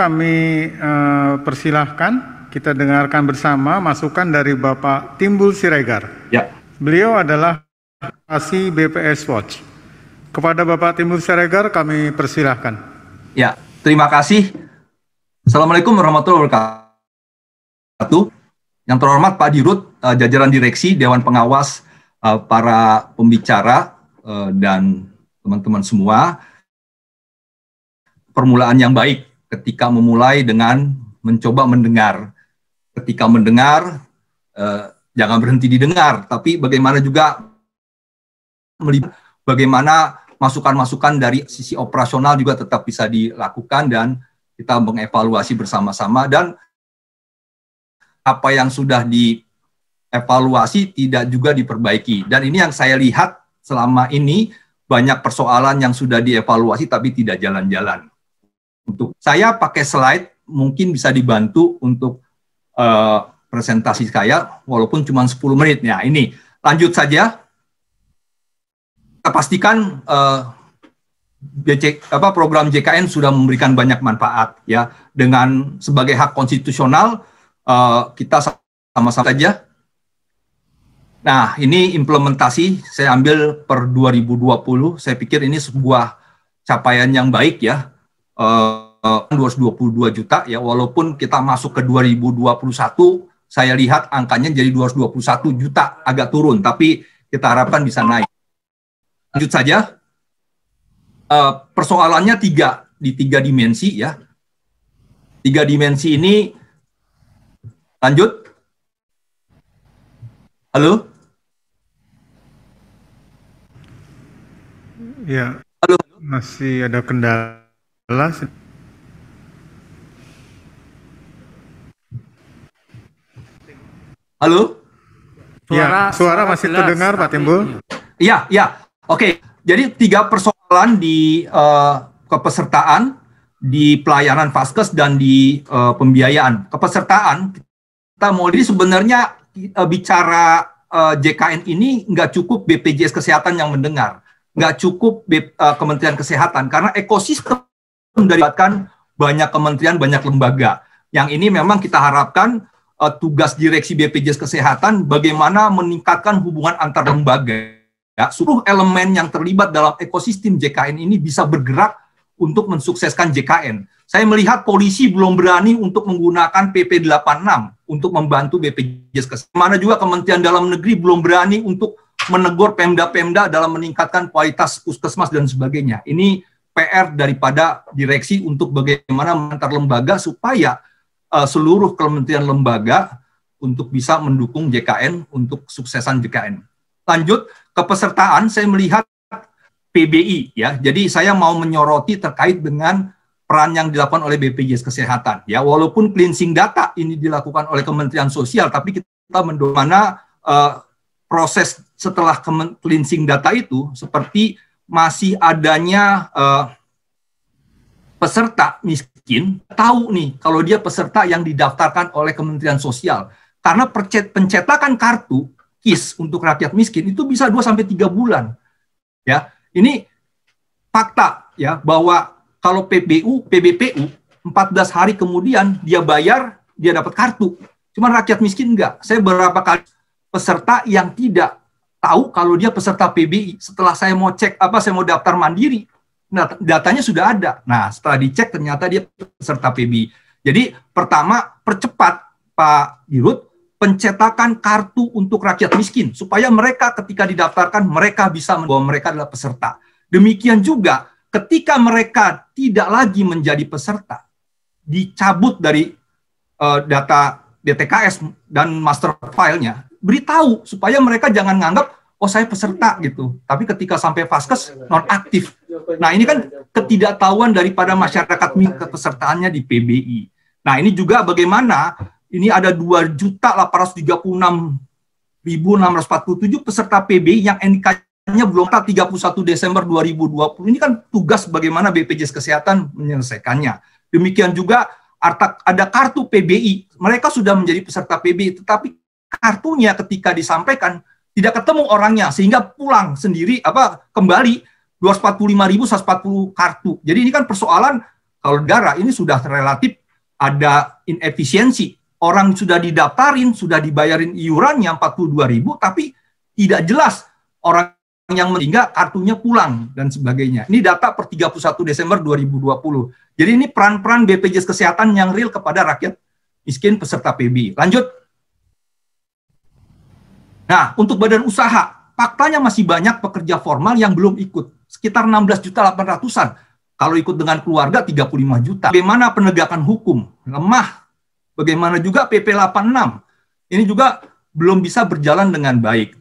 kami uh, persilahkan kita dengarkan bersama masukan dari Bapak Timbul Siregar. Ya. Beliau adalah asli BPS Watch. Kepada Bapak Timbul Siregar kami persilahkan. Ya, terima kasih. Assalamualaikum warahmatullahi wabarakatuh. Yang terhormat Pak Dirut, uh, jajaran direksi, Dewan Pengawas, uh, para pembicara, uh, dan teman-teman semua. Permulaan yang baik ketika memulai dengan mencoba mendengar. Ketika mendengar, eh, jangan berhenti didengar, tapi bagaimana juga melihat bagaimana masukan-masukan dari sisi operasional juga tetap bisa dilakukan dan kita mengevaluasi bersama-sama dan apa yang sudah dievaluasi tidak juga diperbaiki. Dan ini yang saya lihat selama ini banyak persoalan yang sudah dievaluasi tapi tidak jalan-jalan. Untuk saya pakai slide mungkin bisa dibantu untuk uh, presentasi saya walaupun cuma 10 menit. Ya, ini lanjut saja. Kita pastikan uh, eh, BC, apa program JKN sudah memberikan banyak manfaat ya dengan sebagai hak konstitusional uh, kita sama-sama saja. Nah, ini implementasi saya ambil per 2020. Saya pikir ini sebuah capaian yang baik ya uh, 222 juta ya walaupun kita masuk ke 2021 saya lihat angkanya jadi 221 juta agak turun tapi kita harapkan bisa naik. Lanjut saja. Uh, persoalannya tiga di tiga dimensi ya. Tiga dimensi ini lanjut. Halo? Ya. Halo. Masih ada kendala Jelas. Halo? Suara, ya, suara masih jelas, terdengar Pak Timbul? Iya, iya. Oke. Jadi tiga persoalan di uh, kepesertaan, di pelayanan Faskes dan di uh, pembiayaan. Kepesertaan kita mau jadi sebenarnya uh, bicara uh, JKN ini nggak cukup BPJS Kesehatan yang mendengar, nggak cukup B, uh, Kementerian Kesehatan karena ekosistem mendapatkan banyak kementerian, banyak lembaga. Yang ini memang kita harapkan uh, tugas direksi BPJS Kesehatan bagaimana meningkatkan hubungan antar lembaga. Ya, seluruh elemen yang terlibat dalam ekosistem JKN ini bisa bergerak untuk mensukseskan JKN. Saya melihat polisi belum berani untuk menggunakan PP 86 untuk membantu BPJS Kesehatan. Mana juga Kementerian Dalam Negeri belum berani untuk menegur Pemda-Pemda dalam meningkatkan kualitas puskesmas dan sebagainya. Ini PR daripada direksi untuk bagaimana mengantar lembaga supaya uh, seluruh kementerian lembaga untuk bisa mendukung JKN untuk suksesan JKN. Lanjut kepesertaan, saya melihat PBI ya. Jadi saya mau menyoroti terkait dengan peran yang dilakukan oleh BPJS Kesehatan ya. Walaupun cleansing data ini dilakukan oleh Kementerian Sosial, tapi kita mendorong mana uh, proses setelah cleansing data itu seperti masih adanya uh, peserta miskin tahu nih kalau dia peserta yang didaftarkan oleh Kementerian Sosial. Karena pencetakan kartu KIS untuk rakyat miskin itu bisa 2 sampai 3 bulan. Ya. Ini fakta ya bahwa kalau PBU, PBPU 14 hari kemudian dia bayar, dia dapat kartu. Cuman rakyat miskin enggak. Saya beberapa kali peserta yang tidak tahu kalau dia peserta PBI. Setelah saya mau cek apa saya mau daftar mandiri, nah datanya sudah ada. Nah, setelah dicek ternyata dia peserta PBI. Jadi pertama percepat Pak Dirut pencetakan kartu untuk rakyat miskin supaya mereka ketika didaftarkan mereka bisa bahwa mereka adalah peserta. Demikian juga ketika mereka tidak lagi menjadi peserta, dicabut dari uh, data DTKS dan master filenya, beritahu supaya mereka jangan nganggap oh saya peserta gitu. Tapi ketika sampai vaskes non aktif. Nah, ini kan ketidaktahuan daripada masyarakat kepesertaannya di PBI. Nah, ini juga bagaimana ini ada 2 juta 836.647 peserta PBI yang NIK-nya belum 31 Desember 2020. Ini kan tugas bagaimana BPJS Kesehatan menyelesaikannya. Demikian juga ada kartu PBI. Mereka sudah menjadi peserta PBI, tetapi kartunya ketika disampaikan tidak ketemu orangnya sehingga pulang sendiri apa kembali 245.140 kartu. Jadi ini kan persoalan Kalau negara ini sudah relatif ada inefisiensi. Orang sudah didaftarin, sudah dibayarin iurannya 42 ribu, tapi tidak jelas orang yang meninggal kartunya pulang dan sebagainya. Ini data per 31 Desember 2020. Jadi ini peran-peran BPJS Kesehatan yang real kepada rakyat miskin peserta PBI. Lanjut. Nah, untuk badan usaha, faktanya masih banyak pekerja formal yang belum ikut. Sekitar 16 juta 800-an. Kalau ikut dengan keluarga 35 juta. Bagaimana penegakan hukum? Lemah. Bagaimana juga PP 86? Ini juga belum bisa berjalan dengan baik.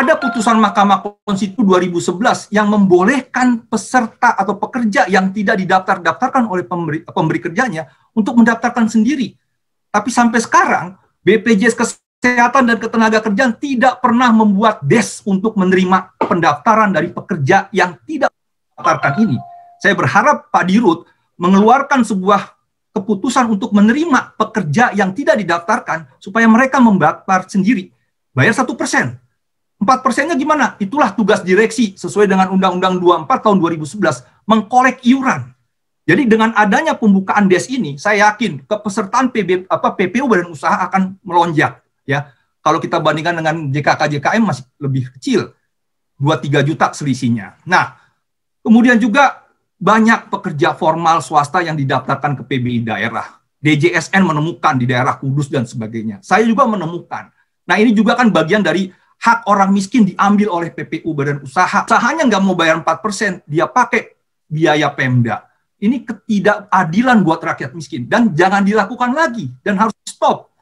Ada putusan Mahkamah Konstitusi 2011 yang membolehkan peserta atau pekerja yang tidak didaftar-daftarkan oleh pemberi, pemberi kerjanya untuk mendaftarkan sendiri. Tapi sampai sekarang BPJS Kesehatan dan Ketenagakerjaan tidak pernah membuat des untuk menerima pendaftaran dari pekerja yang tidak mendaftarkan ini. Saya berharap Pak Dirut mengeluarkan sebuah keputusan untuk menerima pekerja yang tidak didaftarkan supaya mereka mendaftar sendiri. Bayar satu persen. Empat persennya gimana? Itulah tugas direksi sesuai dengan Undang-Undang 24 tahun 2011 mengkolek iuran. Jadi dengan adanya pembukaan DES ini, saya yakin kepesertaan PB, apa, PPU badan usaha akan melonjak ya. Kalau kita bandingkan dengan JKK JKM masih lebih kecil, 2-3 juta selisihnya. Nah, kemudian juga banyak pekerja formal swasta yang didaftarkan ke PBI daerah. DJSN menemukan di daerah Kudus dan sebagainya. Saya juga menemukan. Nah, ini juga kan bagian dari hak orang miskin diambil oleh PPU badan usaha. Usahanya nggak mau bayar 4%, dia pakai biaya Pemda. Ini ketidakadilan buat rakyat miskin dan jangan dilakukan lagi dan harus stop.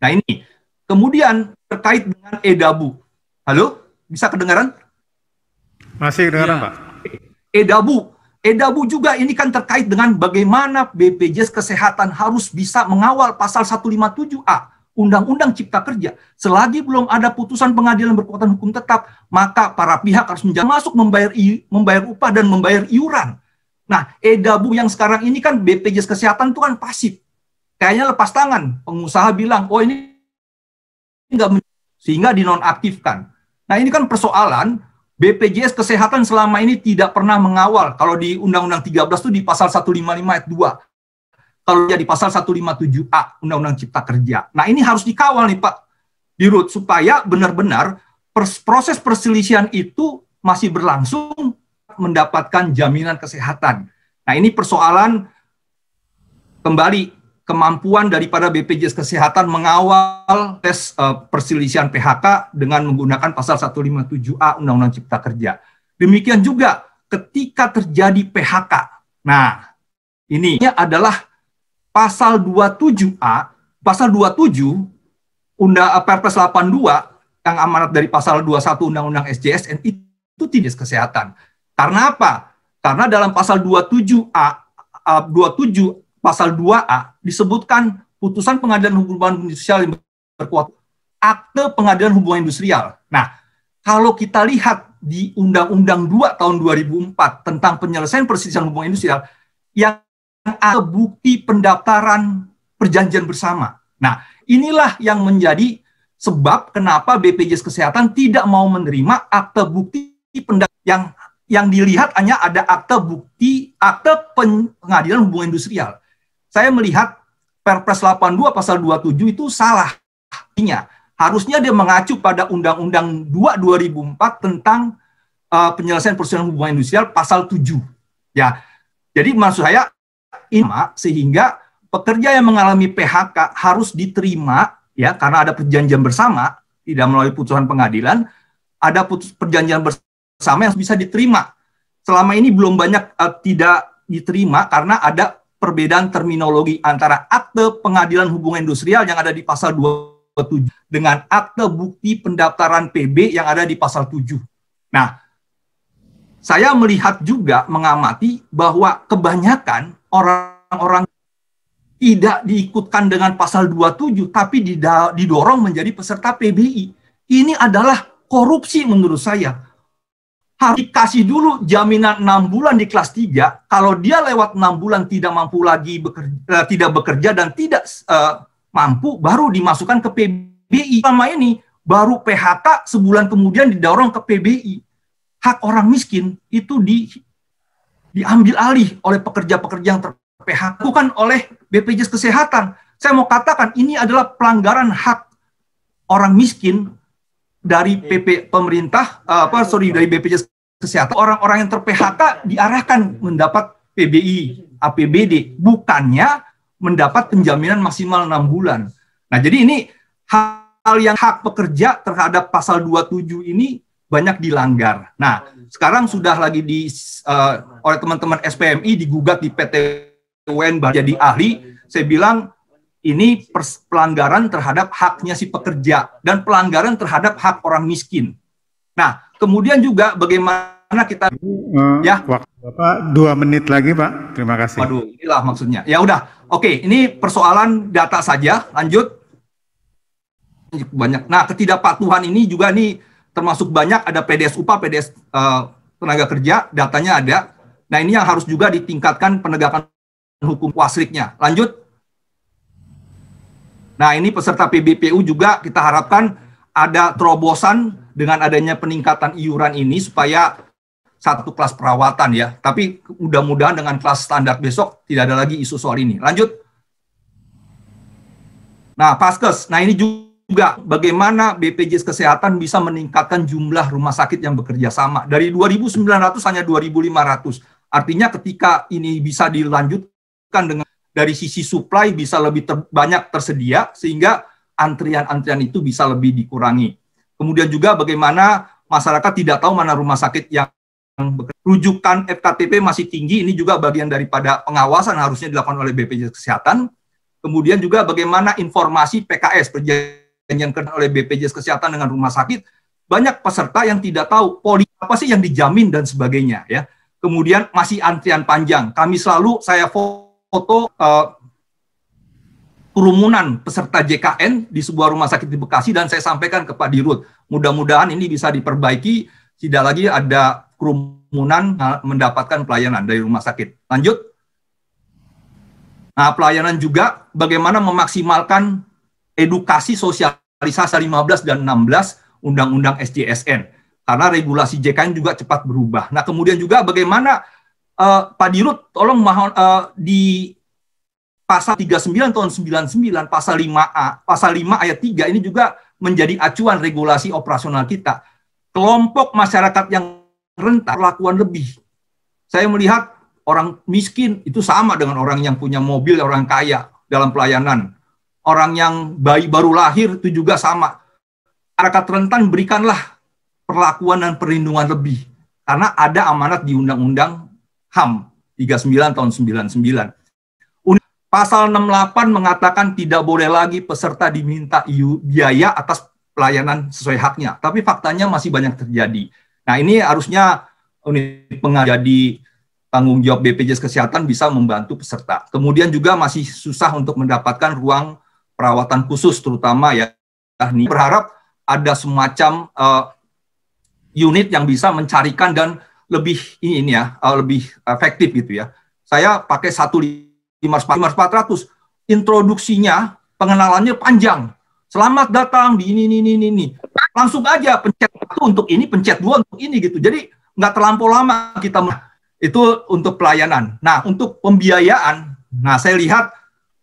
Nah, ini Kemudian terkait dengan edabu. Halo, bisa kedengaran? Masih kedengaran, ya. Pak. Edabu. Edabu juga ini kan terkait dengan bagaimana BPJS Kesehatan harus bisa mengawal pasal 157A Undang-Undang Cipta Kerja. Selagi belum ada putusan pengadilan berkekuatan hukum tetap, maka para pihak harus menjadi masuk membayar membayar upah dan membayar iuran. Nah, edabu yang sekarang ini kan BPJS Kesehatan itu kan pasif. Kayaknya lepas tangan. Pengusaha bilang, oh ini nggak sehingga dinonaktifkan. Nah ini kan persoalan BPJS Kesehatan selama ini tidak pernah mengawal. Kalau di Undang-Undang 13 itu di pasal 155 ayat 2. Kalau jadi pasal 157A Undang-Undang Cipta Kerja. Nah ini harus dikawal nih Pak Dirut supaya benar-benar proses perselisihan itu masih berlangsung mendapatkan jaminan kesehatan. Nah ini persoalan kembali kemampuan daripada BPJS Kesehatan mengawal tes uh, perselisihan PHK dengan menggunakan pasal 157A Undang-Undang Cipta Kerja. Demikian juga ketika terjadi PHK. Nah, ini adalah pasal 27A, pasal 27 Undang Perpres 82 yang amanat dari pasal 21 Undang-Undang SJSN itu tidak kesehatan. Karena apa? Karena dalam pasal 27A 27 pasal 2A disebutkan putusan pengadilan hubungan industrial yang berkuat akte pengadilan hubungan industrial. Nah, kalau kita lihat di Undang-Undang 2 tahun 2004 tentang penyelesaian perselisihan hubungan industrial yang ada bukti pendaftaran perjanjian bersama. Nah, inilah yang menjadi sebab kenapa BPJS Kesehatan tidak mau menerima akte bukti pendaftaran yang yang dilihat hanya ada akte bukti akte pengadilan hubungan industrial saya melihat Perpres 82 pasal 27 itu salah. Artinya, harusnya dia mengacu pada Undang-Undang 2 2004 tentang uh, penyelesaian perselisihan hubungan industrial pasal 7. Ya. Jadi maksud saya ini sehingga pekerja yang mengalami PHK harus diterima ya karena ada perjanjian bersama tidak melalui putusan pengadilan ada putus perjanjian bersama yang bisa diterima selama ini belum banyak uh, tidak diterima karena ada perbedaan terminologi antara akte pengadilan hubungan industrial yang ada di pasal 27 dengan akte bukti pendaftaran PB yang ada di pasal 7. Nah, saya melihat juga mengamati bahwa kebanyakan orang-orang tidak diikutkan dengan pasal 27 tapi didorong menjadi peserta PBI. Ini adalah korupsi menurut saya harus dikasih dulu jaminan enam bulan di kelas 3. Kalau dia lewat enam bulan tidak mampu lagi bekerja, uh, tidak bekerja dan tidak uh, mampu, baru dimasukkan ke PBI. Selama ini baru PHK sebulan kemudian didorong ke PBI. Hak orang miskin itu di diambil alih oleh pekerja-pekerja yang ter-PHK, bukan oleh BPJS Kesehatan. Saya mau katakan ini adalah pelanggaran hak orang miskin dari PP pemerintah apa sorry dari BPJS Kesehatan. Orang-orang yang ter-PHK diarahkan mendapat PBI, APBD, bukannya mendapat penjaminan maksimal enam bulan. Nah, jadi ini hal yang hak pekerja terhadap pasal 27 ini banyak dilanggar. Nah, sekarang sudah lagi di uh, oleh teman-teman SPMI digugat di PT UN jadi ahli. Saya bilang ini pelanggaran terhadap haknya si pekerja dan pelanggaran terhadap hak orang miskin. Nah, kemudian juga bagaimana kita uh, ya waktu Bapak dua menit lagi Pak. Terima kasih. Waduh, inilah maksudnya. Ya udah, oke. Ini persoalan data saja. Lanjut. Banyak. Nah, ketidakpatuhan ini juga nih termasuk banyak ada PDS upah, PDS uh, eh, tenaga kerja, datanya ada. Nah, ini yang harus juga ditingkatkan penegakan hukum wasriknya. Lanjut. Nah, ini peserta PBPU juga kita harapkan ada terobosan dengan adanya peningkatan iuran ini supaya satu kelas perawatan ya. Tapi mudah-mudahan dengan kelas standar besok tidak ada lagi isu soal ini. Lanjut. Nah, Paskes. Nah, ini juga bagaimana BPJS Kesehatan bisa meningkatkan jumlah rumah sakit yang bekerja sama. Dari 2.900 hanya 2.500. Artinya ketika ini bisa dilanjutkan dengan dari sisi supply bisa lebih ter, banyak tersedia sehingga antrian-antrian itu bisa lebih dikurangi. Kemudian juga bagaimana masyarakat tidak tahu mana rumah sakit yang rujukan FKTP masih tinggi, ini juga bagian daripada pengawasan harusnya dilakukan oleh BPJS Kesehatan. Kemudian juga bagaimana informasi PKS, perjanjian oleh BPJS Kesehatan dengan rumah sakit, banyak peserta yang tidak tahu poli apa sih yang dijamin dan sebagainya ya. Kemudian masih antrian panjang. Kami selalu saya foto uh, kerumunan peserta JKN di sebuah rumah sakit di Bekasi dan saya sampaikan ke Pak Dirut. Mudah-mudahan ini bisa diperbaiki, tidak lagi ada kerumunan mendapatkan pelayanan dari rumah sakit. Lanjut. Nah, pelayanan juga bagaimana memaksimalkan edukasi sosialisasi 15 dan 16 Undang-Undang SJSN. Karena regulasi JKN juga cepat berubah. Nah, kemudian juga bagaimana uh, Pak Dirut tolong mohon uh, di pasal 39 tahun 99 pasal 5A pasal 5 ayat 3 ini juga menjadi acuan regulasi operasional kita. Kelompok masyarakat yang rentan perlakuan lebih. Saya melihat orang miskin itu sama dengan orang yang punya mobil, orang kaya dalam pelayanan. Orang yang bayi baru lahir itu juga sama. Masyarakat rentan berikanlah perlakuan dan perlindungan lebih. Karena ada amanat di Undang-Undang HAM 39 tahun 99. Pasal 68 mengatakan tidak boleh lagi peserta diminta biaya atas pelayanan sesuai haknya. Tapi faktanya masih banyak terjadi. Nah ini harusnya unit pengajadi tanggung jawab BPJS Kesehatan bisa membantu peserta. Kemudian juga masih susah untuk mendapatkan ruang perawatan khusus terutama ya. Ini berharap ada semacam uh, unit yang bisa mencarikan dan lebih ini, ini ya uh, lebih efektif gitu ya. Saya pakai satu lima ratus introduksinya pengenalannya panjang. Selamat datang di ini ini ini ini. Langsung aja pencet satu untuk ini, pencet dua untuk ini gitu. Jadi nggak terlampau lama kita itu untuk pelayanan. Nah untuk pembiayaan, nah saya lihat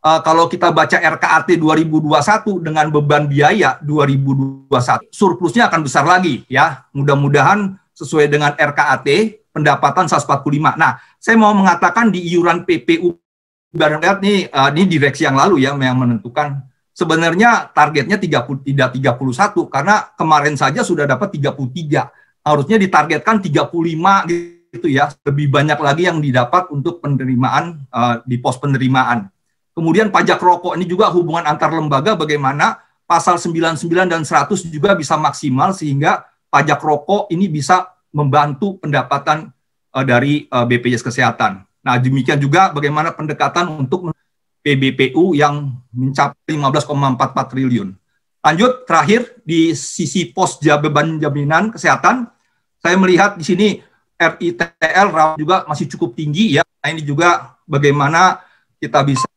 uh, kalau kita baca RKAT 2021 dengan beban biaya 2021 surplusnya akan besar lagi ya. Mudah-mudahan sesuai dengan RKAT pendapatan 145. Nah, saya mau mengatakan di iuran PPU lihat nih uh, ini direksi yang lalu ya yang menentukan sebenarnya targetnya 30 tidak 31 karena kemarin saja sudah dapat 33. Harusnya ditargetkan 35 gitu ya. Lebih banyak lagi yang didapat untuk penerimaan uh, di pos penerimaan. Kemudian pajak rokok ini juga hubungan antar lembaga bagaimana pasal 99 dan 100 juga bisa maksimal sehingga pajak rokok ini bisa membantu pendapatan uh, dari uh, BPJS Kesehatan. Nah, demikian juga bagaimana pendekatan untuk PBPU yang mencapai 15,44 triliun. Lanjut, terakhir di sisi pos beban jaminan kesehatan, saya melihat di sini RITL juga masih cukup tinggi ya. Nah, ini juga bagaimana kita bisa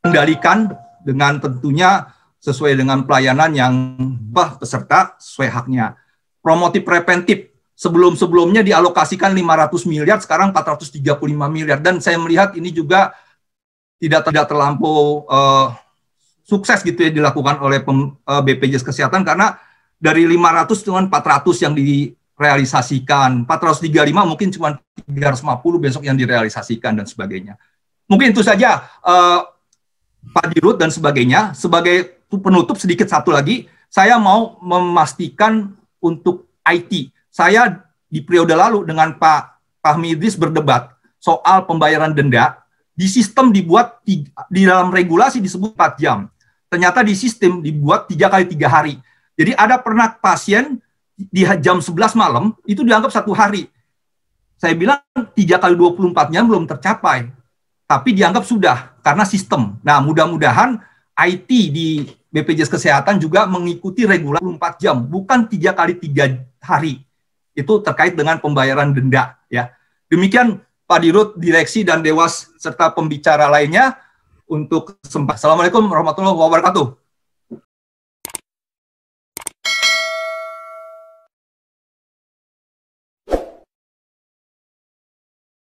kendalikan dengan tentunya sesuai dengan pelayanan yang bah, peserta sesuai haknya. Promotif preventif sebelum-sebelumnya dialokasikan 500 miliar, sekarang 435 miliar. Dan saya melihat ini juga tidak tidak terlampau uh, sukses gitu ya dilakukan oleh pem, uh, BPJS Kesehatan karena dari 500 cuma 400 yang direalisasikan, 435 mungkin cuma 350 besok yang direalisasikan dan sebagainya. Mungkin itu saja uh, Pak Dirut dan sebagainya. Sebagai penutup sedikit satu lagi, saya mau memastikan untuk IT saya di periode lalu dengan Pak Fahmi Idris berdebat soal pembayaran denda, di sistem dibuat di, dalam regulasi disebut 4 jam. Ternyata di sistem dibuat tiga kali tiga hari. Jadi ada pernah pasien di jam 11 malam itu dianggap satu hari. Saya bilang tiga kali 24 jam belum tercapai. Tapi dianggap sudah karena sistem. Nah mudah-mudahan IT di BPJS Kesehatan juga mengikuti regulasi 24 jam, bukan tiga kali tiga hari itu terkait dengan pembayaran denda ya. Demikian Pak Dirut, direksi dan dewas serta pembicara lainnya untuk sempat. Assalamualaikum warahmatullahi wabarakatuh.